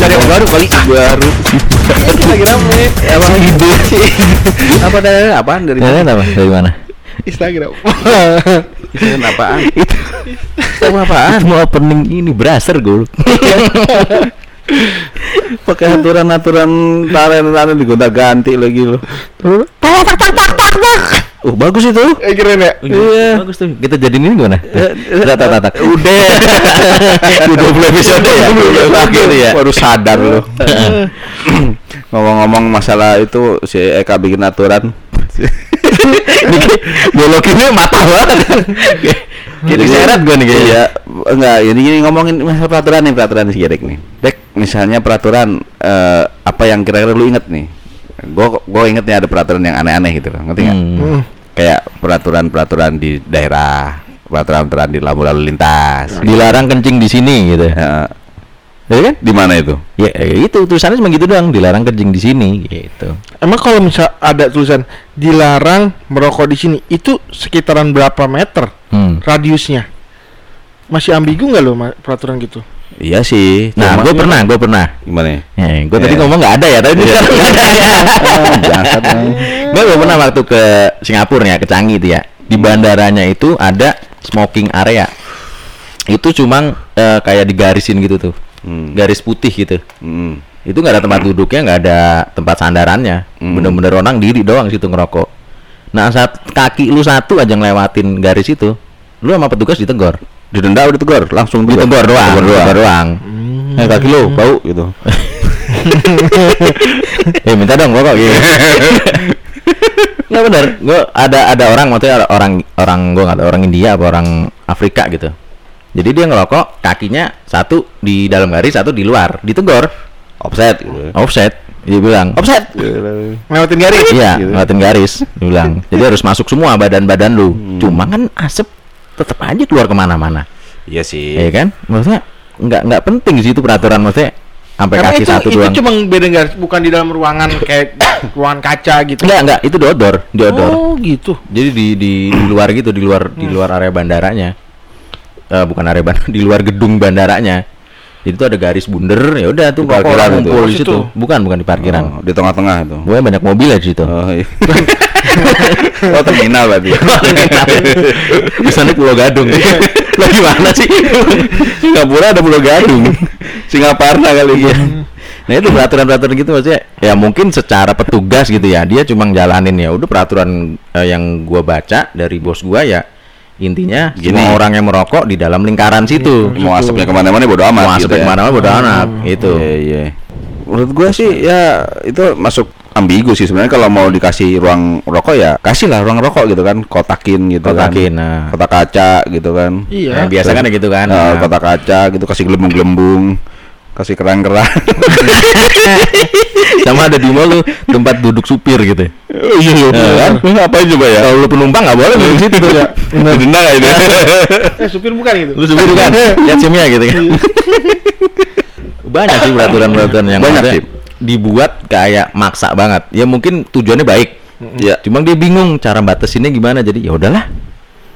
Dari yang baru kali baru. lagi rame Emang ide apa dari apaan dari apa? Dari mana? Instagram Itu apaan? Itu Tahu apaan? Mau opening ini brasser gue. Pakai aturan-aturan talent-talent digonta-ganti lagi lo. Oh bagus itu. Eh keren ya Iya. Bagus tuh. Kita jadiin ini gimana? Tak tak tak. Udah. Udah 20 episode ya. Udah Gitu ya. Baru sadar lo. Ngomong-ngomong masalah itu si Eka bikin aturan. Biologinya matah banget. Jadi seret gue nih kayaknya. Iya, enggak, ini, ini ngomongin masalah peraturan nih, peraturan si Gerek nih. Dek, misalnya peraturan eh, apa yang kira-kira lu inget nih? Gue gue inget nih ada peraturan yang aneh-aneh gitu loh, ngerti nggak? Hmm. Kayak peraturan-peraturan di daerah, peraturan-peraturan di lampu lalu lintas. Dilarang kencing di sini gitu. Ya, Ya kan? di mana itu? Ya, ya itu tulisannya cuma gitu doang, dilarang kencing di sini gitu. Emang kalau misal ada tulisan dilarang merokok di sini, itu sekitaran berapa meter Hmm. radiusnya? Masih ambigu nggak lo ma- peraturan gitu? Iya sih. Nah, gue pernah, gue pernah. gimana ya? Eh, gue tadi Ya. ngomong nggak ada ya, tapi Iya. sekarang nggak ada ya. Gue gue pernah waktu ke Singapura ya, ke Changi itu ya. Di bandaranya itu ada smoking area. Itu cuma eh, kayak digarisin gitu tuh, Hmm. garis putih gitu. Hmm. Itu nggak ada tempat duduknya, nggak ada tempat sandarannya. Hmm. Bener-bener orang diri doang situ ngerokok. Nah saat kaki lu satu aja ngelewatin garis itu, lu sama petugas ditegor. Didenda udah tegur, langsung tegur. Ditegor doang, Tegur doang. ditegor doang. Eh, kaki lu bau gitu. eh minta dong rokok gitu. Nggak bener, gue ada ada orang maksudnya ada orang orang gue nggak tahu orang India apa orang Afrika gitu. Jadi dia ngerokok kakinya satu di dalam garis satu di luar, ditegor Offset gitu. offset. Dia bilang Offset. Ngelewatin garis? Iya, Gitu. ngeliatin garis. Dia bilang. Jadi harus masuk semua badan-badan lu. Cuma kan asap tetap aja keluar ke mana-mana, Iya sih. ya kan? Maksudnya nggak nggak penting sih itu peraturan maksudnya sampai Karena kaki itu, satu itu doang. cuma beda garis, bukan di dalam ruangan kayak ruangan kaca gitu. Enggak enggak itu diodor, diodor. Oh gitu. Jadi di, di di luar gitu, di luar di luar area bandaranya. Eh bukan area bandar, di luar gedung bandaranya. Jadi itu ada garis bunder, ya udah tuh parkiran itu. ngumpul di situ. situ. Bukan, bukan di parkiran. Oh, di tengah-tengah itu. Gue banyak mobil ya di situ. Oh, iya. oh terminal berarti. Di sana Pulau Gadung. Lah gimana sih? Singapura ada Pulau Gadung. Singaparna kali ya. Nah itu peraturan-peraturan gitu maksudnya ya mungkin secara petugas gitu ya dia cuma jalanin ya udah peraturan eh, yang gua baca dari bos gua ya intinya Gini. semua orang yang merokok di dalam lingkaran situ Mau asapnya ke mana-mana bodo amat. mau gitu asapnya ya. ke mana-mana bodo amat itu Iya, iya. Menurut gua sih ya itu masuk ambigu sih sebenarnya. Kalau mau dikasih ruang rokok ya kasih lah ruang rokok gitu kan kotakin gitu Kotakin, kan nah. kotak kaca gitu kan. Iya. Nah, biasa kan gitu kan Nah, Nah, kotak kaca gitu kasih gelembung-gelembung kasih kerang-kerang. Sama ada di mall lu tempat duduk supir gitu. Oh, iya iya Ya kan? ngapain coba ya. Kalau lu penumpang nggak boleh duduk situ ya. Denda nggak ini. Eh supir bukan gitu. lu supir kan lihat simnya gitu kan banyak sih peraturan-peraturan yang Banyak sih. dibuat kayak maksa banget ya mungkin tujuannya baik ya cuma dia bingung cara batasinnya gimana jadi ya udahlah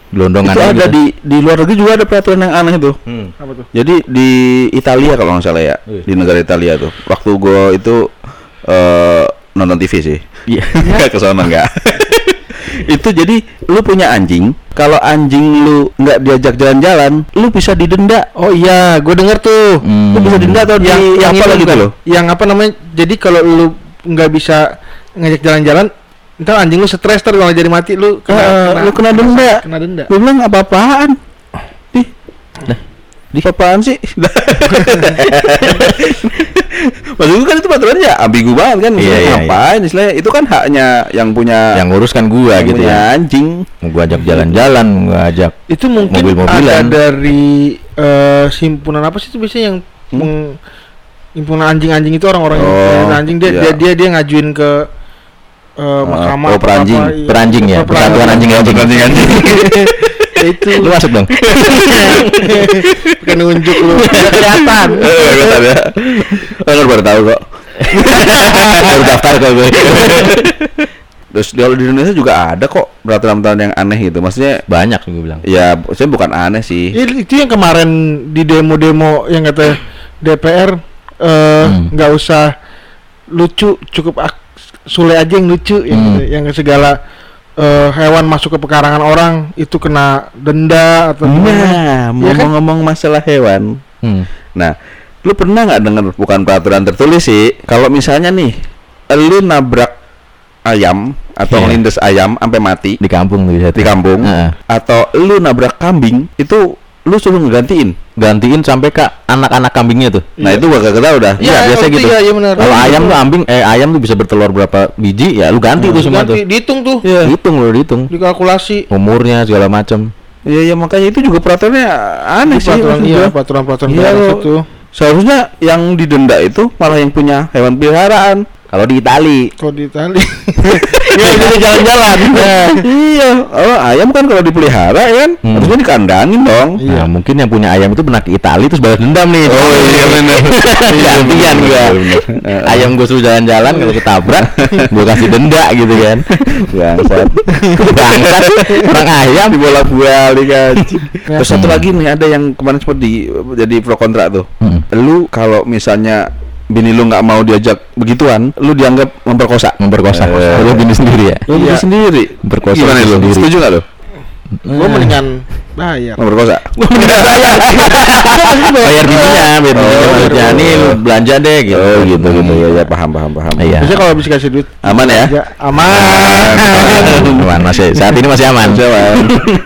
gelondongan itu aja ada gitu. di di luar negeri juga ada peraturan yang aneh tuh Hmm. Apa tuh? Jadi di Italia kalau nggak salah ya, Wih. di negara Italia tuh. Waktu gua itu eh nonton TV sih. Iya. Nggak ke sana nggak. itu jadi lu punya anjing, kalau anjing lu nggak diajak jalan-jalan, lu bisa didenda. Oh iya, gue denger tuh. Hmm. Lu bisa denda atau Yang di yang apa lagi tuh lo? Yang apa namanya? Jadi kalau lu nggak bisa ngajak jalan-jalan, ntar anjing lu stres ter kalau jadi mati lu Ah, lu kena denda. Kena denda. Gue bilang apa-apaan? Di apaan sih? Maksud gue kan itu peraturannya ambigu banget kan. Iya, iya, ngapain istilahnya? Itu kan haknya yang punya yang ngurus kan gua yang gitu punya ya anjing. mau gua ajak jalan-jalan gua ajak Itu mungkin Mobil-mobilan. ada dari eh, simpunan apa sih itu biasanya yang meng- himpunan anjing-anjing itu orang-orang yang Hmm? Oh, punya anjing dia, iya. dia dia dia ngajuin ke eh, mahkamah oh, peranjing. apa, iya. peranjing ya Oh, peranjing. persatuan anjing-anjing anjing. Ya itu lu masuk dong bukan nunjuk lu kelihatan Eh, kelihatan ya. Lu baru tahu kok. baru daftar kok gue Terus di kalau di Indonesia juga ada kok peraturan-peraturan yang aneh gitu. Maksudnya Banyak sih gue bilang. ya saya bukan aneh sih. Iya, itu yang kemarin di demo-demo yang kata DPR eh, Hmm. nggak usah lucu, cukup ak- Sule aja yang lucu, yang, Hmm. gitu. yang segala eh, hewan masuk ke pekarangan orang itu kena denda atau gimana. Nah, Iya kan? ngomong-ngomong masalah hewan. Hmm. Nah, lu pernah nggak dengar bukan peraturan tertulis sih? Kalau misalnya nih, lu nabrak ayam atau Iya. ngelindes ayam sampai mati Di kampung di kampung, Heeh. atau lu nabrak kambing, itu lu suruh ngegantiin. Gantiin sampai ke anak-anak kambingnya tuh. Nah, itu gua gak tahu dah. Iya, biasa ngerti, gitu. Iya, iya benar. Kalau Iya, ayam tuh ambing eh ayam tuh bisa bertelur berapa biji ya lu ganti tuh semua Ganti, tuh. dihitung tuh, Iya. Hitung lu dihitung. dikalkulasi. Umurnya segala macam. Iya, ya makanya itu juga peraturannya aneh sih. Peraturan, iya, peraturan-peraturan Iya, itu. Seharusnya yang didenda itu malah yang punya hewan peliharaan. Kalau di Itali Kok di Itali? Iya, jadi jalan-jalan. iya, oh, ayam kan kalau dipelihara ya kan Hmm. harusnya dikandangin dong. Nah, mungkin yang punya ayam itu pernah ke Itali terus balas dendam nih. Oh iya benar. Gantian gua. Eh, Ayam gua suruh jalan-jalan kalau ketabrak, gua kasih denda gitu kan. Bangsat. Bangsat orang ayam dibolak-balik kan. Ya. Terus satu Hmm. lagi nih ada yang kemarin sempat di jadi pro kontra tuh. Hmm. Lu kalau misalnya bini lu nggak mau diajak begituan, lu dianggap memperkosa. memperkosa. Eh. Lu bini sendiri ya. Lu Iya. sendiri. Memperkosa Gimana lu? sendiri. Setuju nggak lu? Gue mendingan bayar. Memperkosa. Bayar bininya, bayar bininya Oh, maksudnya betul. nih lu belanja deh gitu. Oh gitu gitu ya ya paham paham paham. Iya. Biasanya kalau bisa kasih duit Aman ya? aja aman. Aman masih saat ini masih aman.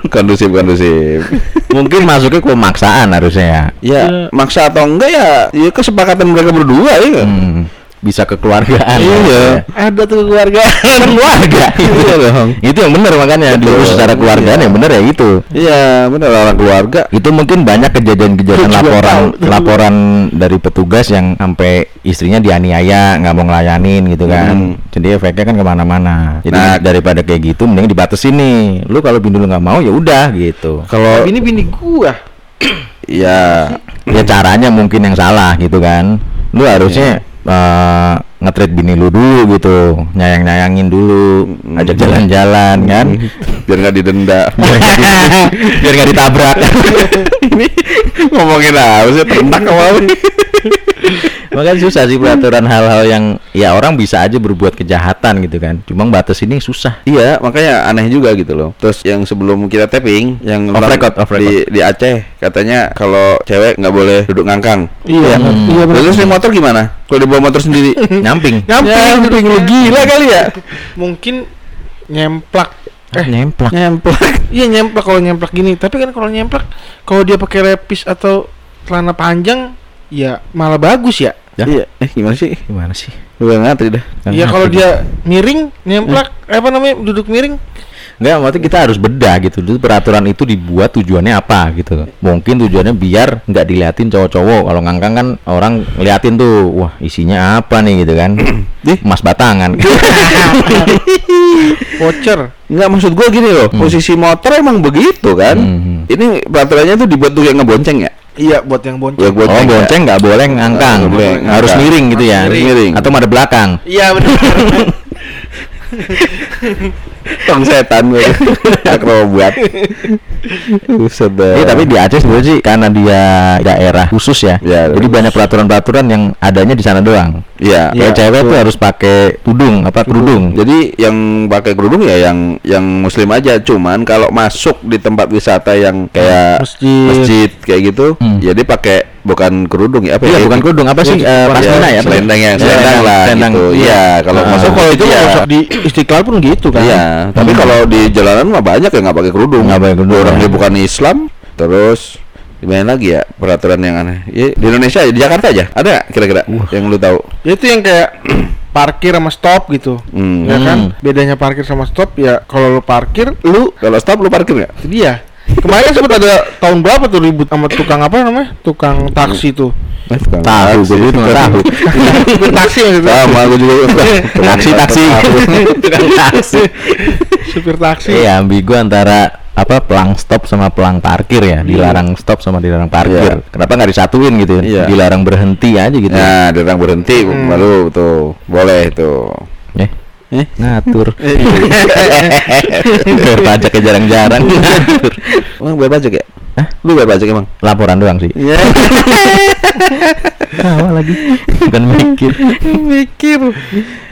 Kondusif kondusif. Mungkin masuknya ke pemaksaan harusnya ya. Ya, maksa atau enggak ya, ya kesepakatan mereka berdua ya. Hmm, bisa kekeluargaan. Iya. Ada tuh keluarga. keluarga. Iya dong. itu yang benar makanya Betul. diurus secara keluargaan Iya. yang benar ya itu. Iya, benar orang keluarga. Itu mungkin banyak kejadian-kejadian laporan tahu. laporan dari petugas yang sampai istrinya dianiaya nggak mau ngelayanin gitu kan. Hmm. Jadi efeknya kan ke mana-mana. Jadi Nah. daripada kayak gitu, mending dibatasin nih. Lu kalau bini lu nggak mau ya udah gitu. Kalau Ini bini gua. ya ya caranya mungkin yang salah gitu kan lu harusnya eh, nge-treat bini lu dulu gitu. Nyayang nyayangin dulu. Ajak jalan-jalan kan? Biar nggak didenda. biar nggak ditabrak. Ini ngomongin apa sih? Ternak apa? Makanya susah sih peraturan hal-hal yang ya orang bisa aja berbuat kejahatan gitu kan cuma batas ini susah Iya, makanya aneh juga gitu loh. Terus yang sebelum kita tapping, yang Off orang record, off di di Aceh katanya kalau cewek nggak boleh duduk ngangkang. Iya, Hmm. iya benar. Terus naik motor gimana? Kalau dibawa motor sendiri? nyamping Nyamping, Nyamping, lu gila kali ya? Mungkin nyemplak. Eh, nyemplak Nyemplak. iya nyemplak kalau nyemplak gini. Tapi kan kalau nyemplak, kalau dia pakai lepis atau celana panjang, ya malah bagus ya. Ya. Iya. Eh gimana sih? gimana sih Gue ngatri dah. Iya kalau dia miring, nyemplak, apa namanya, duduk miring. Enggak, maksudnya kita harus bedah gitu. Dulu peraturan itu dibuat tujuannya apa gitu. Mungkin tujuannya biar nggak diliatin cowok-cowok. Kalau ngangkang kan orang ngeliatin tuh, wah isinya apa nih gitu kan. Emas batangan. Voucher. Enggak maksud gua gini loh, posisi motor emang begitu kan? Hmm. Ini peraturannya tuh dibuat tuh yang ngebonceng ya? Iya, buat yang bonceng. Ya, buat- oh, Bonceng nggak? boleh ngangkang. Nggak boleh Harus ngangkang. miring gitu ya. Harus miring. Atau madep belakang. Iya benar. Tong setan gue. Akrobat. Buset dah. Iya, tapi di Aceh sebenarnya sih karena dia daerah khusus ya. Ya, jadi khusus. banyak peraturan-peraturan yang adanya di sana doang. Iya. Kayak cewek tuh harus pakai tudung, apa kerudung. Jadi yang pakai kerudung ya yang yang muslim aja. Cuman kalau masuk di tempat wisata yang kayak Masjid. masjid kayak gitu, Hmm. jadi pakai bukan kerudung ya apa Iya, ya? bukan kerudung apa sih? Ya, Eh, pasmina ya? Selendang ya, Iya, selendang lah selendang. gitu. Iya, kalau Ah. masuk kalau itu iya. masuk di Istiqlal pun gitu kan. Iya, tapi Hmm. kalau di jalanan mah banyak yang nggak pakai kerudung. Nggak pakai kerudung, Orang ya. dia bukan Islam, terus di mana lagi ya peraturan yang aneh? Ya, di Indonesia di Jakarta aja ada kira-kira yang lu tahu? Ya, itu yang kayak parkir sama stop gitu. Hmm. Ya kan? Hmm. Bedanya parkir sama stop ya kalau lu parkir lu Kalau stop lu parkir nggak? itu dia. Kemarin sempat ada tahun berapa tuh ribut sama tukang apa namanya? Tukang taksi tuh. Eh, tukang Tahu, taksi. gue juga tahu. Tukang taksi maksudnya. Sama gue juga. Taksi, taksi. Tukang taksi. Supir taksi. Iya, ambigu antara apa pelang stop sama pelang parkir ya dilarang stop sama dilarang parkir Iya. kenapa nggak disatuin gitu Iya. dilarang berhenti aja gitu Nah, dia orang berhenti Hmm. baru tuh boleh tuh. Eh? Ngatur. Bayar pajaknya jarang-jarang ngatur. Emang bayar pajak ya? Hah? Lu bayar pajak emang? Laporan doang sih. Iya. Tawa lagi. Bukan mikir. Mikir.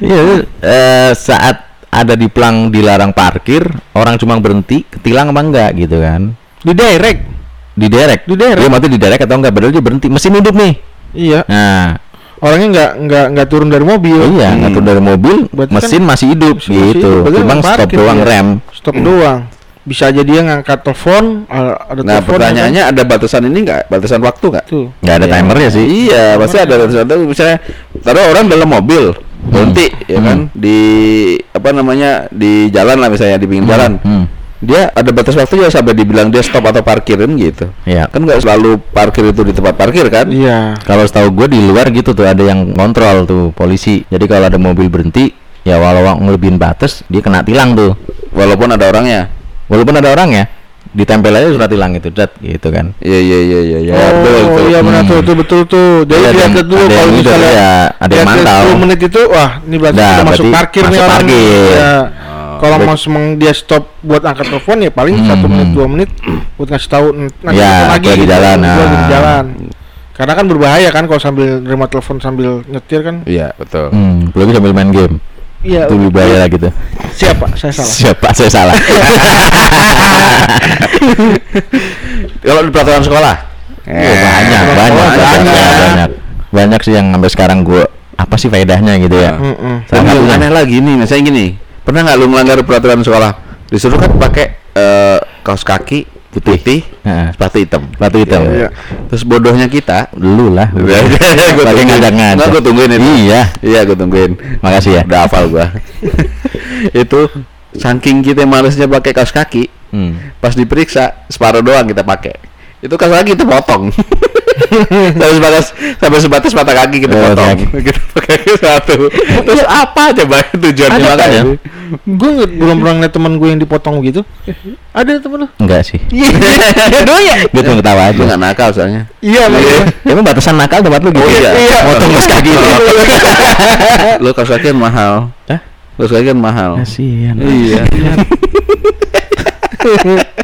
Iya, eh, saat ada di plang dilarang parkir, orang cuma berhenti, ketilang apa enggak gitu kan? Di direct. Di derek. Di derek. Dia mati di derek atau enggak? Padahal dia berhenti, mesin hidup nih. Iya. Nah, Orangnya nggak nggak nggak turun dari mobil. iya, Hmm. ngatur dari mobil, Berarti mesin masih hidup Mesin masih gitu. hidup, Cuma emang stop parkir doang dia. rem. Stop doang. Bisa aja dia ngangkat telepon, a- ada Nah telepon, pertanyaannya ada batasan ini nggak? Batasan waktu nggak? ya kan? Nggak ada timernya sih. Iya, pasti ada batasan waktu. Misalnya, taruh orang dalam mobil berhenti, ya Hmm. kan? Di apa namanya di jalan lah misalnya di pinggir jalan. Hmm. Dia ada batas waktu ya sampai dibilang dia stop atau parkirin gitu. Iya. Kan nggak selalu parkir itu di tempat parkir kan? Iya. Kalau setahu gue di luar gitu tuh ada yang kontrol tuh polisi. Jadi kalau ada mobil berhenti, ya walau ngelebihin batas, dia kena tilang tuh. Walaupun ada orangnya. Walaupun ada orang ya, ditempel aja surat tilang itu, dat gitu kan. Iya iya iya iya. Ya, oh betul, betul. iya benar Hmm. tuh, itu betul tuh. Jadi Ada lihat yang- dulu ada kalau misalnya ya, ada yang mantau. 10 menit itu, wah ini berarti Nah, udah masuk berarti parkir nih masuk orang. nih. parkir. Iya. Oh. Kalau mau semeng dia stop buat angkat telepon ya paling Hmm, satu menit hmm. dua menit buat ngasih tahu nanti Ya, lagi gitu, jalan, gua lagi di nah. jalan. Karena kan berbahaya kan kalau sambil nerima telepon sambil nyetir kan. Iya betul. Hmm, apalagi sambil main game. Iya. Itu lebih bahaya lah gitu. Siapa? Saya salah. Siapa saya salah? Kalau di peraturan sekolah? Banyak, Eh, banyak, banyak. banyak, banyak, banyak sih yang sampai sekarang gue apa sih faedahnya gitu ya? Salah yang satunya. aneh lagi nih, misalnya gini, pernah nggak lu melanggar peraturan sekolah? Disuruh kan pakai eh, kaos kaki putih, Heeh. sepatu hitam. Sepatu hitam. Iya. Terus bodohnya kita, Lu lah. Pakai. Nggak, gua tungguin itu. Iya. iya gue tungguin. Makasih ya. Udah hafal gua. itu saking kita malesnya pakai kaos kaki, Hmm. pas diperiksa separuh doang kita pakai. Itu kaos kaki kita potong. sampai sebatas sampai sebatas mata kaki kita Oh, potong. kaki. Kita pakai satu. Terus apa coba tujuannya makanya? Gue belum pernah ngeliat teman gue yang dipotong gitu. Ada temen lu? Enggak sih. Iya. Dia doang ya? Gue cuma ketawa aja. Nggak nakal soalnya. Iya, makanya. Ya, Emang batasan nakal tempat lu gitu? Oh, iya. Iya. Motong kaos kaki. Lo kaos kaki kan mahal. Hah? Kaos kaki kan mahal. Kasihan. Iya.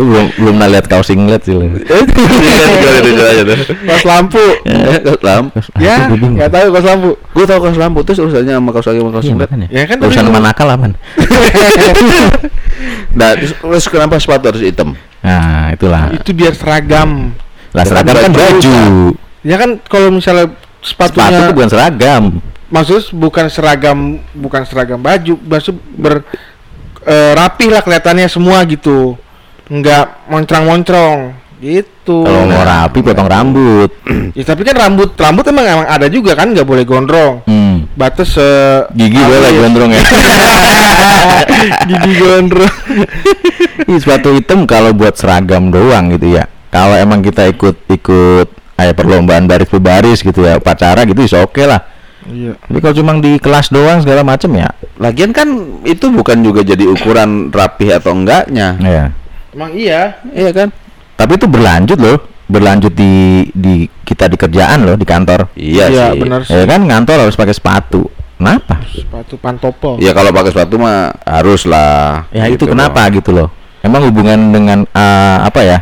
Gue belum belum pernah lihat kaos singlet sih lu. Pas lampu. Kaos lampu. Ya, Gua nggak tahu pas lampu. Gue tau kaos lampu terus urusannya sama kaos kaki sama kaos Iya, singlet. Ya kan Urusan sama lu- nakal aman. Nah, terus, kenapa sepatu harus hitam? Nah, itulah. Itu biar seragam. Lah seragam kan Baju. Ya kan kalau misalnya sepatunya Sepatu itu bukan seragam. maksud bukan seragam bukan seragam baju, maksud ber eh, rapih lah kelihatannya semua gitu. Enggak moncrong-moncrong gitu. Kalau mau rapi potong rambut. Ya tapi kan rambut rambut emang emang ada juga kan nggak boleh gondrong. Hmm. Batas eh, Gigi boleh ya? gondrong ya. Gigi gondrong. Ih, sepatu hitam kalau buat seragam doang gitu ya. Kalau emang kita ikut ikut kayak perlombaan baris berbaris gitu ya, upacara gitu is oke lah. Iya. Tapi kalau cuma di kelas doang segala macem ya, Lagian kan itu bukan juga jadi ukuran rapih atau enggaknya. ya. Emang iya. Iya kan? Tapi itu berlanjut loh, berlanjut di di kita di kerjaan loh di kantor. Iya, Iya, sih. benar sih. Ya kan kantor harus pakai sepatu. Kenapa? Sepatu pantopel. Ya kalau pakai sepatu mah harus lah. Ya itu Gitu kenapa loh. gitu loh? Emang hubungan dengan eh, apa ya?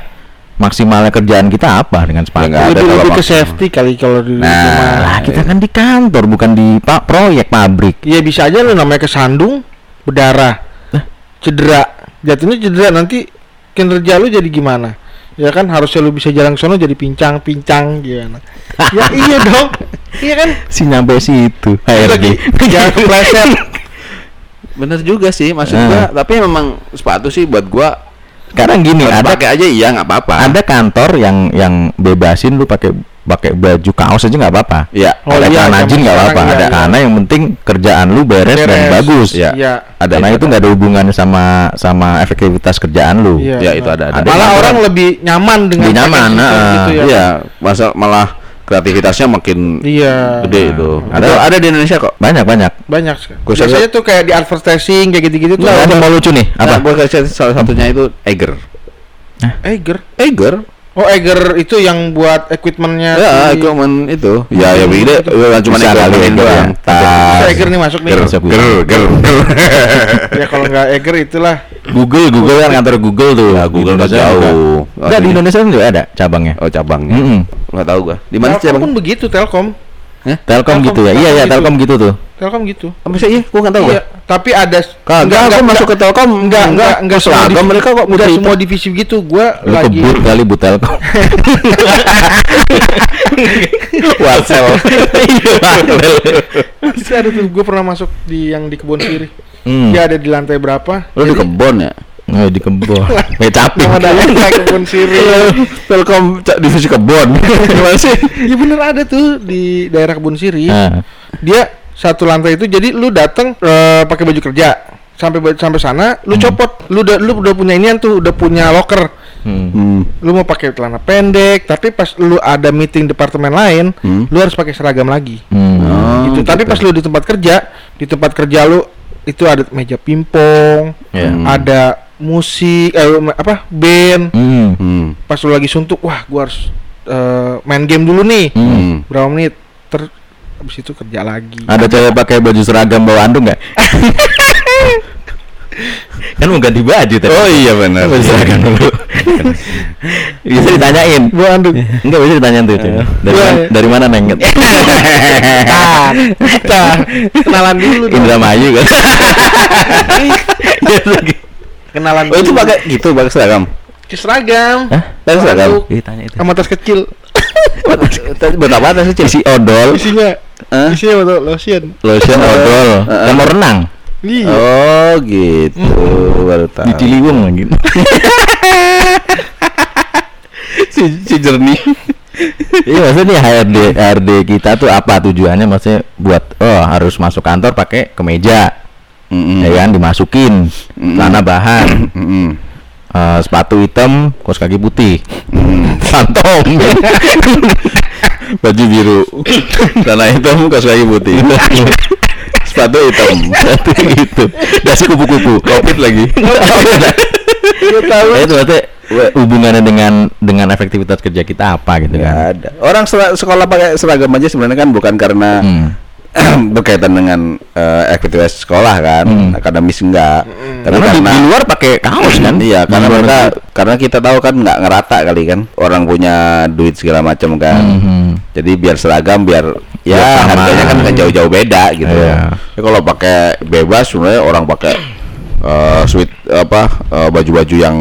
Maksimalnya kerjaan kita apa dengan sepatu? nggak ada lebih kalau lebih ke safety kali kalau di Nah, rumah. Lah kita kan di kantor bukan di pak proyek pabrik. Iya bisa aja lu namanya kesandung berdarah cedera jatuhnya cedera nanti kinerja lu jadi gimana? Ya kan harusnya lu bisa jalan sono jadi pincang-pincang gimana? Ya iya dong. Iya kan? Si nyampe situ HRD. jangan kepleset. Bener juga sih maksud Nah. gua, tapi memang sepatu sih buat gua Sekarang gini ada pakai aja iya nggak apa-apa. ada kantor yang yang bebasin lu pakai pakai baju kaos aja nggak apa-apa. Iya. Oh, ada iya, celana jeans nggak apa-apa. iya, ada iya. karena yang penting kerjaan lu beres, dan Beres. bagus. Iya. Iya. Ada Karena itu nggak ada hubungannya sama sama efektivitas kerjaan lu. Iya. Ya itu ada ada. Ada malah orang lebih nyaman dengan Lebih nyaman, nah, gitu ya Iya, masa malah kreativitasnya makin iya gede itu. Nah, Ada itu- ada di Indonesia kok. Banyak banyak. banyak Gua biasanya tuh kayak di advertising kayak gitu-gitu tuh Nah, ada mau lucu nih Apa? apa? gua kasih salah satunya itu Eiger. Eiger Eiger Oh Eger itu yang buat equipmentnya Ya, si- equipment itu. Ya, ya beda. Ya, cuma equipment doang. ya. Bisa Tas. Eger nih masuk nih Ger, ger, ger, ger. ya kalau nggak Eger itulah Google Google kan kantor Google tuh Ya, Google Di nggak jauh. juga. Nggak, di Indonesia kan juga ada cabangnya Oh, cabangnya. Mm-mm. Nggak tahu gua. Di mana cabang? pun begitu Telkom Telkom Telkom, gitu ya iya ya Telkom Telkom gitu tuh Telkom gitu Apa sih? Iya, gua nggak tahu. iya tapi ada Kagak, aku masuk ke Telkom. enggak enggak enggak semua seragam divisi- mereka kok enggak putih semua divisi gitu. Gua lu lagi kebut kali but Telkom. Watsel. Masih ada tuh gua pernah masuk di yang di kebun sirih. Hmm. dia ada di lantai berapa? Lu di kebon ya? Oh, di kebon. Kayak capek Nama daerah kebun sirih. Telkom divisi kebon. Gimana sih? ya bener ada tuh di daerah kebun sirih. Nah, dia satu lantai itu jadi lu datang eh, pakai baju kerja sampai sampai sana lu copot lu udah lu udah punya inian tuh udah punya locker hmm. Hmm. lu mau pakai celana pendek tapi pas lu ada meeting departemen lain Hmm. lu harus pakai seragam lagi Hmm. Oh, gitu tapi pas lu di tempat kerja di tempat kerja lu itu ada meja pingpong Ya. Hmm. ada musik eh, apa band Hmm. Hmm. pas lu lagi suntuk wah gua harus eh, main game dulu nih Hmm. berapa menit ter habis itu kerja lagi Ada cewek pakai baju seragam bawa andung nggak? kan mau ganti baju tadi. Oh iya benar. Baju seragam dulu. bisa ditanyain. Bawa andung. Enggak bisa ditanyain tuh. Cen. Dari, Iya, mana, iya. dari mana neng? Tar, tar. kenalan dulu dong. Indramayu kan. Kenalan Oh itu dulu. pakai gitu pakai seragam. Seragam. Hah? Pakai seragam. Anduk. Ih, tanya itu. Sama tas kecil. Buat apa tas kecil? Isi odol, Isinya Isinya betul lotion. lotion odol, mau renang Iya. Oh gitu, baru tahu. di Ciliwung gitu. si, si jernih. Iya maksudnya HRD HRD kita tuh apa tujuannya maksudnya buat oh harus masuk kantor pakai kemeja Mm-mm. ya kan dimasukin celana bahan Mm-mm. eh, sepatu hitam kaos kaki putih Mm. phantom Baju biru, celana hitam, kaos kaki putih. Sepatu hitam. Sepatu gitu dasi kupu-kupu Covid lagi. Tahu. Itu berarti hubungannya dengan dengan efektivitas kerja kita apa gitu kan ada. Orang sekolah pakai seragam aja sebenarnya kan bukan karena Hmm. berkaitan dengan eh, aktivitas sekolah kan, Hmm. akademis enggak. Tapi karena di, karena di luar pakai kaos kan Iya, karena mereka karena kita tahu kan nggak ngerata kali kan. Orang punya duit segala macam kan. Mhm. Jadi biar seragam biar ya sama. harganya kan nggak jauh-jauh beda gitu. Iya. Ya, kalau pakai bebas sebenarnya orang pakai eh sweet apa eh, baju-baju yang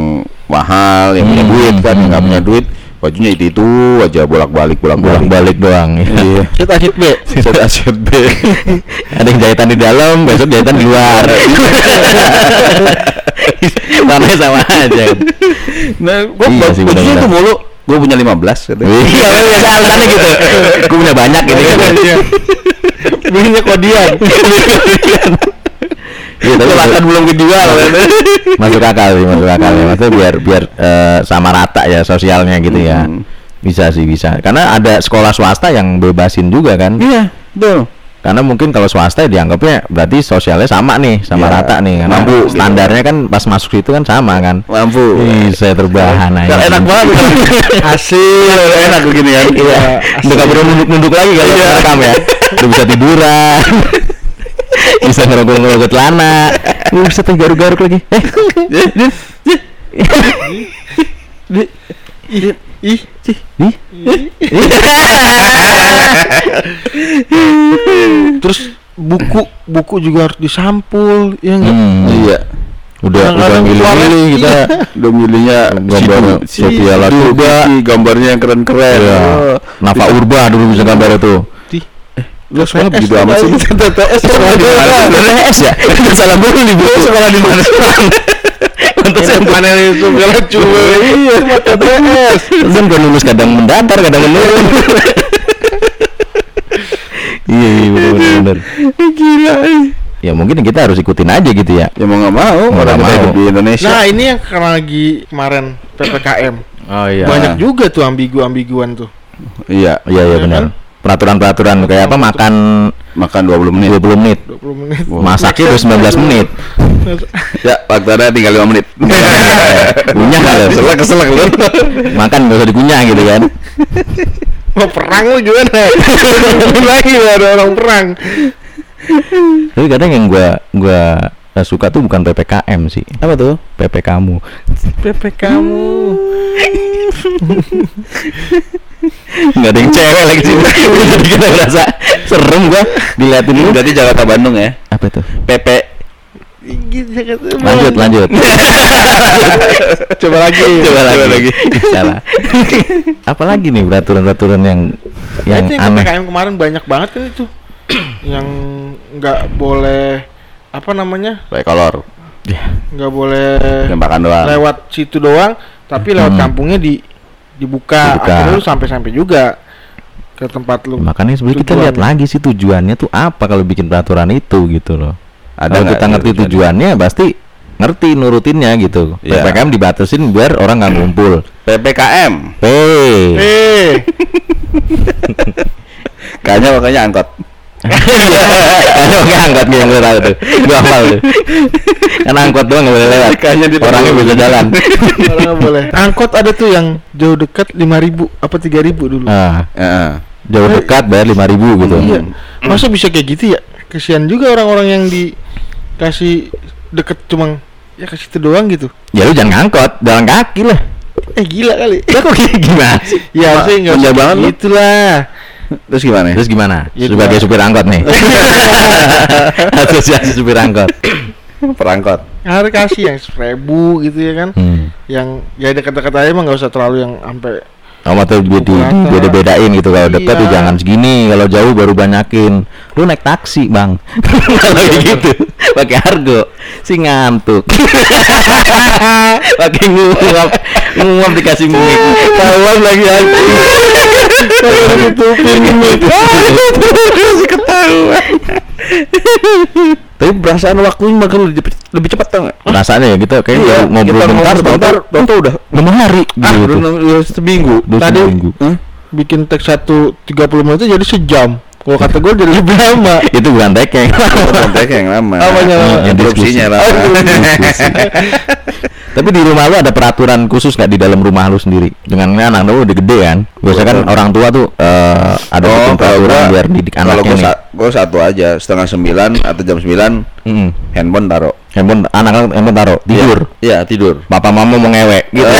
mahal, yang punya Hmm, duit kan, yang nggak hmm. punya duit bajunya itu itu aja bolak-balik bolak-balik. bolak-balik doang ya. Iya. Set asit B. Set A, set B. ada yang jahitan di dalam besok jahitan di luar warnanya sama aja Nah, gua Iya sih, bajunya itu mulu. Gua punya 15 katanya. iya biasa alasannya gitu gue punya banyak gitu kan Belinya kodian. Iya, tapi belum kejual. masuk akal sih masuk akal ya maksudnya biar biar eh, sama rata ya sosialnya gitu ya Hmm. bisa sih bisa karena ada sekolah swasta yang bebasin juga kan Iya, betul. karena mungkin kalau swasta ya dianggapnya berarti sosialnya sama nih sama Iya, rata nih karena mampu gitu. standarnya kan pas masuk situ kan sama kan Mampu. Ih, saya terbahan aja. Dan enak banget. Asik. enak begini kan. Iya, udah gak perlu nunduk-nunduk lagi kalau Iya. rekam ya. Udah bisa tiduran. bisa ngerogol-ngerogol celana. Bisa tuh garuk-garuk lagi. Eh, Ih, ih. ih. Terus buku buku juga harus disampul ya enggak? Hmm, Iya. udah udah milih-milih kita. Udah milihnya Gambar si Sofia Lacuba. gambarnya yang keren-keren. Iya. Oh. Nafa Urba dulu bisa gambar itu. Lu sekolah begitu amat sih. TTS Sekolah di mana? TTS ya? Salah dulu di buku. Sekolah di mana? Pantes yang Mana itu segala cuy. Iya, cuma TTS. Kan gak lulus kadang mendatar kadang menurun. iya iya bener bener, bener. Gila. Ya mungkin kita harus ikutin aja gitu ya. Ya mau nggak mau, Mau nggak kita mau. di Indonesia. Nah, ini yang karena lagi kemarin PPKM. Oh iya. Banyak juga tuh ambigu-ambiguan tuh. Iya. Iya iya Ya benar. kan? Peraturan-peraturan kayak apa makan Makan 20 menit. 20 menit 20 menit. masaknya udah 19 menit Ya, waktu ada tinggal 5 menit. Kunyah nggak lu? Keselak keselak lu. makan gak usah dikunyah gitu kan Mau perang lu gimana? Lagi lu ada orang perang. tapi kadang yang gua gua eh, suka tuh bukan ppkm sih Apa tuh? pp kamu PP kamu. nggak ada yang cewek lagi sih jadi kita merasa serem gua diliatin Ini lu berarti Jakarta Bandung ya. apa tuh PP lanjut lanjut Coba lagi. coba lagi, Coba lagi. salah apalagi nih peraturan-peraturan yang yang Itu aneh PPKM kemarin banyak banget kan itu. yang nggak boleh apa namanya? Pakai kolor. Ya, nggak boleh Tembakan doang. lewat situ doang tapi lewat Hmm. kampungnya di dibuka, Dibuka. akhirnya lu sampai-sampai juga ke tempat lu makanya sebenarnya kita lihat lagi sih tujuannya tuh apa kalau bikin peraturan itu gitu loh Ada kalau kita ngerti tujuannya? tujuannya pasti ngerti nurutinnya gitu Iya. ppkm dibatasin biar orang nggak ngumpul PPKM. p eh Kayaknya makanya angkot. Ayo nggak angkot gue yang gue tahu tuh gue hafal tuh? Karena angkot doang nggak boleh lewat. Orangnya bisa jalan. Orang nggak boleh. Angkot ada tuh yang jauh dekat 5000 apa 3000 dulu. Ah. Heeh. jauh dekat bayar lima ribu gitu. iya. Masa bisa kayak gitu ya? Kesian juga orang-orang yang dikasih deket cuma ya kasih itu doang gitu. Ya lu jangan ngangkot jalan kaki lah. Eh gila kali. Ya kok kayak gimana sih? Ya harusnya nggak manja usah banget gitu lah Terus gimana? terus gimana Ya, sebagai supir angkot nih asosiasi supir angkot perangkot. harus kasih yang seribu gitu ya kan hmm. yang ya dekat-dekat aja emang nggak usah terlalu yang sampai Kamu tuh di, di, Rata. beda-bedain gitu kalau dekat tuh Iya. jangan segini, kalau jauh baru banyakin. Lu naik taksi, Bang. kalau kayak gitu, pakai argo, si ngantuk. pakai nguap, nguap dikasih mic. Tawar lagi anjing. tutupin Kasih ketahuan. Tapi perasaan waktunya bakal lebih, lebih cepat tau nggak? Rasanya ya kita kayak Iya, ngobrol kita bentar, ngobrol bentar, bentar, udah lima hari ah gitu. udah, seminggu. Udah Tadi- seminggu. Hah? bikin teks satu 30 menit itu jadi sejam kalau kata gue jadi lebih lama Itu bukan tekeng. Kontak yang lama. Apanya lama? Yang produksinya Diskusi. lama. Tapi di rumah lu ada peraturan khusus nggak di dalam rumah lu sendiri? Dengan ini anak lu udah gede kan? Biasanya kan orang tua tuh eh, ada Oh, peraturan gua- biar didik anaknya gua, nih. sa- gua satu aja, setengah sembilan atau jam sembilan Mm. handphone taruh. Handphone anak handphone taruh tidur. Iya tidur. Bapak mama mau ngewek gitu.